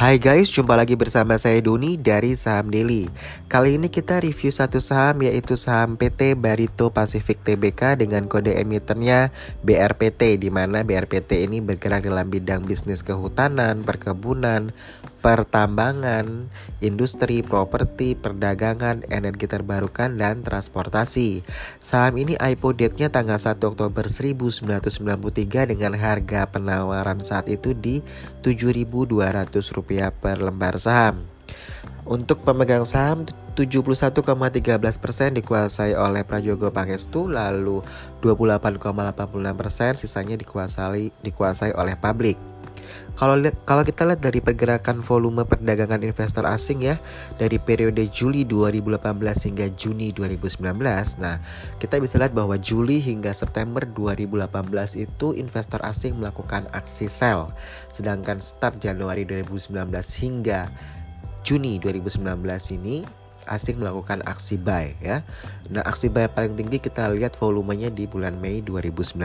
Hai guys, jumpa lagi bersama saya Doni dari Saham Daily. Kali ini kita review satu saham yaitu saham PT Barito Pacific Tbk dengan kode emitennya BRPT di mana BRPT ini bergerak dalam bidang bisnis kehutanan, perkebunan, pertambangan, industri, properti, perdagangan, energi terbarukan dan transportasi. Saham ini IPO date-nya tanggal 1 Oktober 1993 dengan harga penawaran saat itu di Rp7.200 rupiah per lembar saham. Untuk pemegang saham 71,13% dikuasai oleh Prajogo Pangestu, lalu 28,86% sisanya dikuasai dikuasai oleh publik. Kalau kalau kita lihat dari pergerakan volume perdagangan investor asing ya dari periode Juli 2018 hingga Juni 2019. Nah, kita bisa lihat bahwa Juli hingga September 2018 itu investor asing melakukan aksi sell. Sedangkan start Januari 2019 hingga Juni 2019 ini asing melakukan aksi buy ya. Nah, aksi buy paling tinggi kita lihat volumenya di bulan Mei 2019.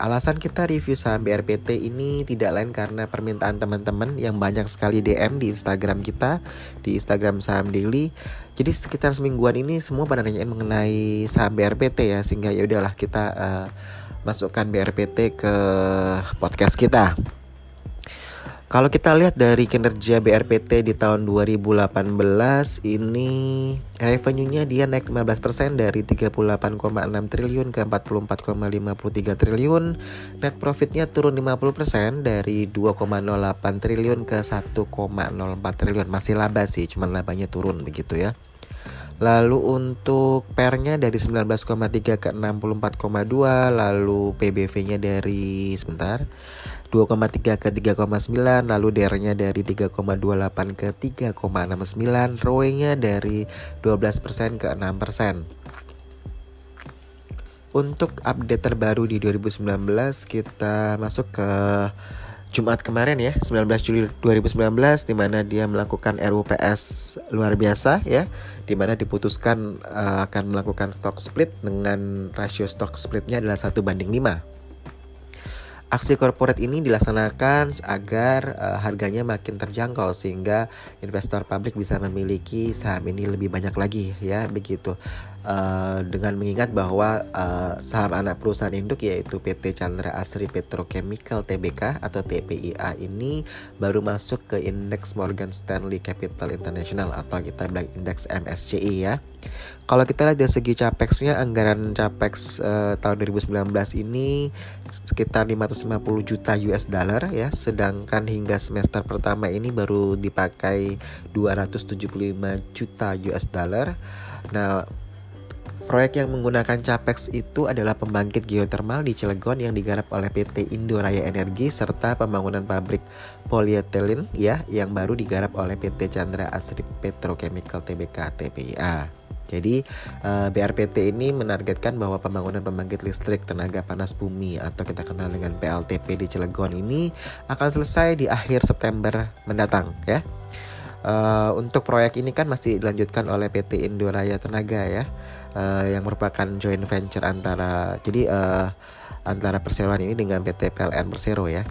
Alasan kita review saham BRPT ini tidak lain karena permintaan teman-teman yang banyak sekali DM di Instagram kita, di Instagram Saham Daily. Jadi sekitar semingguan ini semua pada nanyain mengenai saham BRPT ya, sehingga ya udahlah kita uh, masukkan BRPT ke podcast kita. Kalau kita lihat dari kinerja BRPT di tahun 2018 ini revenue-nya dia naik 15% dari 38,6 triliun ke 44,53 triliun. Net profit-nya turun 50% dari 2,08 triliun ke 1,04 triliun. Masih laba sih, cuman labanya turun begitu ya. Lalu untuk pernya dari 19,3 ke 64,2 Lalu PBV-nya dari sebentar 2,3 ke 3,9 Lalu DR-nya dari 3,28 ke 3,69 ROE-nya dari 12% ke 6% Untuk update terbaru di 2019 kita masuk ke Jumat kemarin ya 19 Juli 2019 di mana dia melakukan RUPS luar biasa ya di mana diputuskan uh, akan melakukan stock split dengan rasio stock splitnya adalah satu banding 5 Aksi corporate ini dilaksanakan agar uh, harganya makin terjangkau sehingga investor publik bisa memiliki saham ini lebih banyak lagi ya begitu. Uh, dengan mengingat bahwa uh, saham anak perusahaan induk yaitu PT Chandra Asri Petrochemical Tbk atau TPIA ini baru masuk ke indeks Morgan Stanley Capital International atau kita bilang indeks MSCI ya. Kalau kita lihat dari segi capexnya anggaran capex uh, tahun 2019 ini sekitar 550 juta US dollar ya, sedangkan hingga semester pertama ini baru dipakai 275 juta US dollar. Nah, Proyek yang menggunakan CAPEX itu adalah pembangkit geotermal di Cilegon yang digarap oleh PT Indoraya Energi serta pembangunan pabrik polietilen ya yang baru digarap oleh PT Chandra Asri Petrochemical Tbk TPIA. Jadi eh, BRPT ini menargetkan bahwa pembangunan pembangkit listrik tenaga panas bumi atau kita kenal dengan PLTP di Cilegon ini akan selesai di akhir September mendatang ya. Uh, untuk proyek ini kan masih dilanjutkan oleh PT Indoraya Tenaga ya, uh, yang merupakan joint venture antara jadi uh, antara perseroan ini dengan PT PLN Persero ya.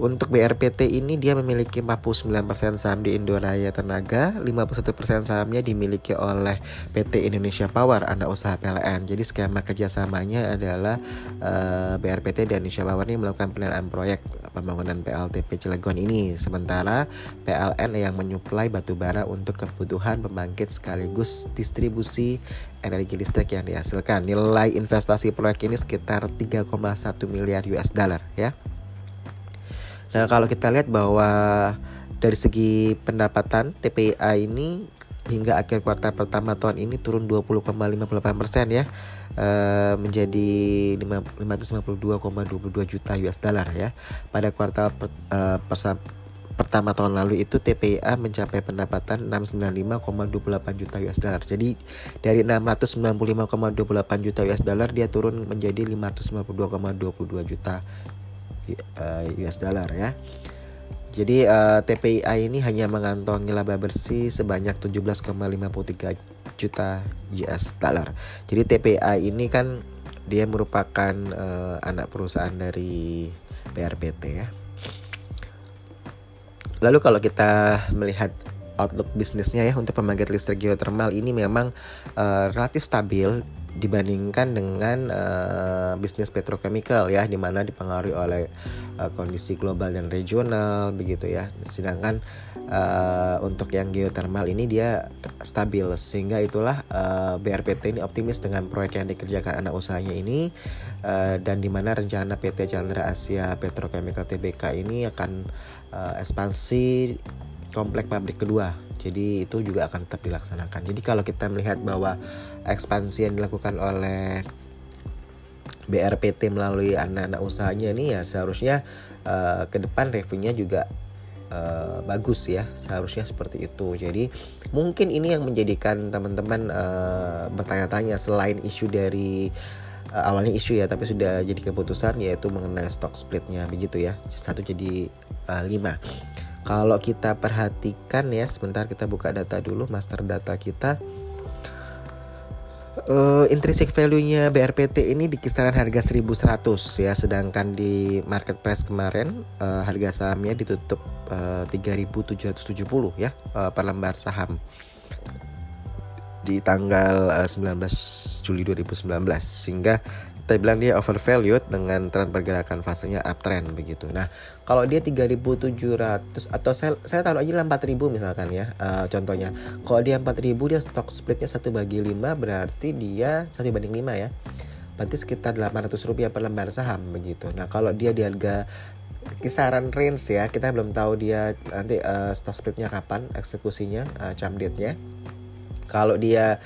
Untuk BRPT ini dia memiliki 49% saham di Indoraya Tenaga, 51% sahamnya dimiliki oleh PT Indonesia Power, anak usaha PLN. Jadi skema kerjasamanya adalah uh, eh, BRPT dan Indonesia Power ini melakukan pendanaan proyek pembangunan PLTP Cilegon ini. Sementara PLN yang menyuplai batu bara untuk kebutuhan pembangkit sekaligus distribusi energi listrik yang dihasilkan. Nilai investasi proyek ini sekitar 3,1 miliar US dollar ya. Nah, kalau kita lihat bahwa dari segi pendapatan TPIA ini hingga akhir kuartal pertama tahun ini turun 20,58 persen ya e, menjadi 552,22 juta US dollar ya pada kuartal per, e, pertama tahun lalu itu TPIA mencapai pendapatan 695,28 juta US dollar. Jadi dari 695,28 juta US dollar dia turun menjadi 552,22 juta US eh, dollar ya. Jadi uh, eh, TPIA ini hanya mengantongi laba bersih sebanyak 17,53 juta US dollar. Jadi TPIA ini kan dia merupakan uh, anak perusahaan dari BRPT ya. lalu kalau kita melihat outlook bisnisnya ya untuk pembangkit listrik geothermal ini memang uh, relatif stabil dibandingkan dengan uh, bisnis petrochemical ya di mana dipengaruhi oleh uh, kondisi global dan regional begitu ya. Sedangkan uh, untuk yang geothermal ini dia stabil sehingga itulah uh, BRPT ini optimis dengan proyek yang dikerjakan anak usahanya ini uh, dan di mana rencana PT Chandra Asia Petrochemical Tbk ini akan uh, ekspansi komplek pabrik kedua. Jadi itu juga akan tetap dilaksanakan. Jadi kalau kita melihat bahwa ekspansi yang dilakukan oleh BRPT melalui anak-anak usahanya ini ya seharusnya uh, ke depan revenue-nya juga uh, bagus ya seharusnya seperti itu jadi mungkin ini yang menjadikan teman-teman uh, bertanya-tanya selain isu dari uh, awalnya isu ya tapi sudah jadi keputusan yaitu mengenai stock splitnya begitu ya satu jadi uh, lima kalau kita perhatikan ya, sebentar kita buka data dulu, master data kita. Uh, intrinsic value-nya BRPT ini di kisaran harga 1100 ya, sedangkan di market price kemarin uh, harga sahamnya ditutup uh, 3770 ya uh, per lembar saham di tanggal uh, 19 Juli 2019 sehingga kita bilang dia overvalued dengan tren pergerakan fasenya uptrend begitu. Nah, kalau dia 3700 atau saya saya taruh aja 4000 misalkan ya. Uh, contohnya, kalau dia 4000 dia stock splitnya 1 bagi 5 berarti dia 1 banding 5 ya. Berarti sekitar 800 rupiah per lembar saham begitu. Nah, kalau dia di harga kisaran range ya, kita belum tahu dia nanti uh, stock splitnya kapan eksekusinya, uh, jam date-nya. Kalau dia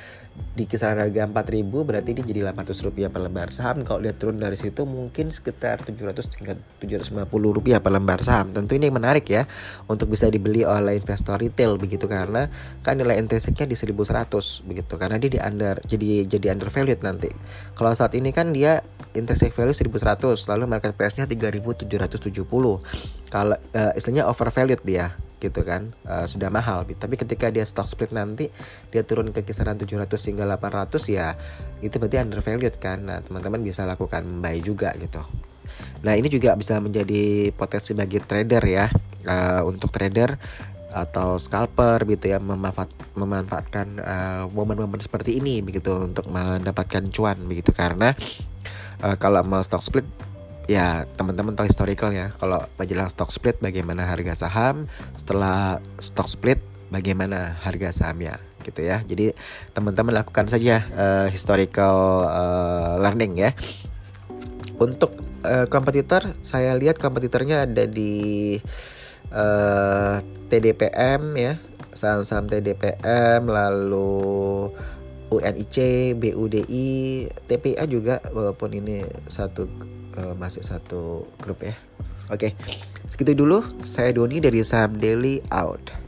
di kisaran harga 4000 berarti ini jadi 800 rupiah per lembar saham. Kalau dia turun dari situ mungkin sekitar 700 hingga 750 rupiah per lembar saham. Tentu ini menarik ya untuk bisa dibeli oleh investor retail begitu. Karena kan nilai intrinsiknya di 1100 begitu. Karena dia di under jadi jadi undervalued nanti. Kalau saat ini kan dia intrinsic value 1100 lalu market price nya 3770 kalau uh, istilahnya overvalued dia gitu kan uh, sudah mahal. Tapi ketika dia stock split nanti dia turun ke kisaran 700 hingga 800 ya itu berarti undervalued kan. Nah teman-teman bisa lakukan buy juga gitu. Nah ini juga bisa menjadi potensi bagi trader ya uh, untuk trader atau scalper gitu ya memanfaat, memanfaatkan uh, momen-momen seperti ini begitu untuk mendapatkan cuan begitu. Karena uh, kalau mau stock split ya teman-teman tahu historical ya. Kalau majalah stock split bagaimana harga saham? Setelah stock split bagaimana harga sahamnya? Gitu ya. Jadi teman-teman lakukan saja uh, historical uh, learning ya. Untuk uh, kompetitor saya lihat kompetitornya ada di uh, TDPM ya. Saham-saham TDPM lalu UNIC, BUDI, TPA juga walaupun ini satu masih satu grup ya. Oke, segitu dulu. Saya Doni dari Saham Daily out.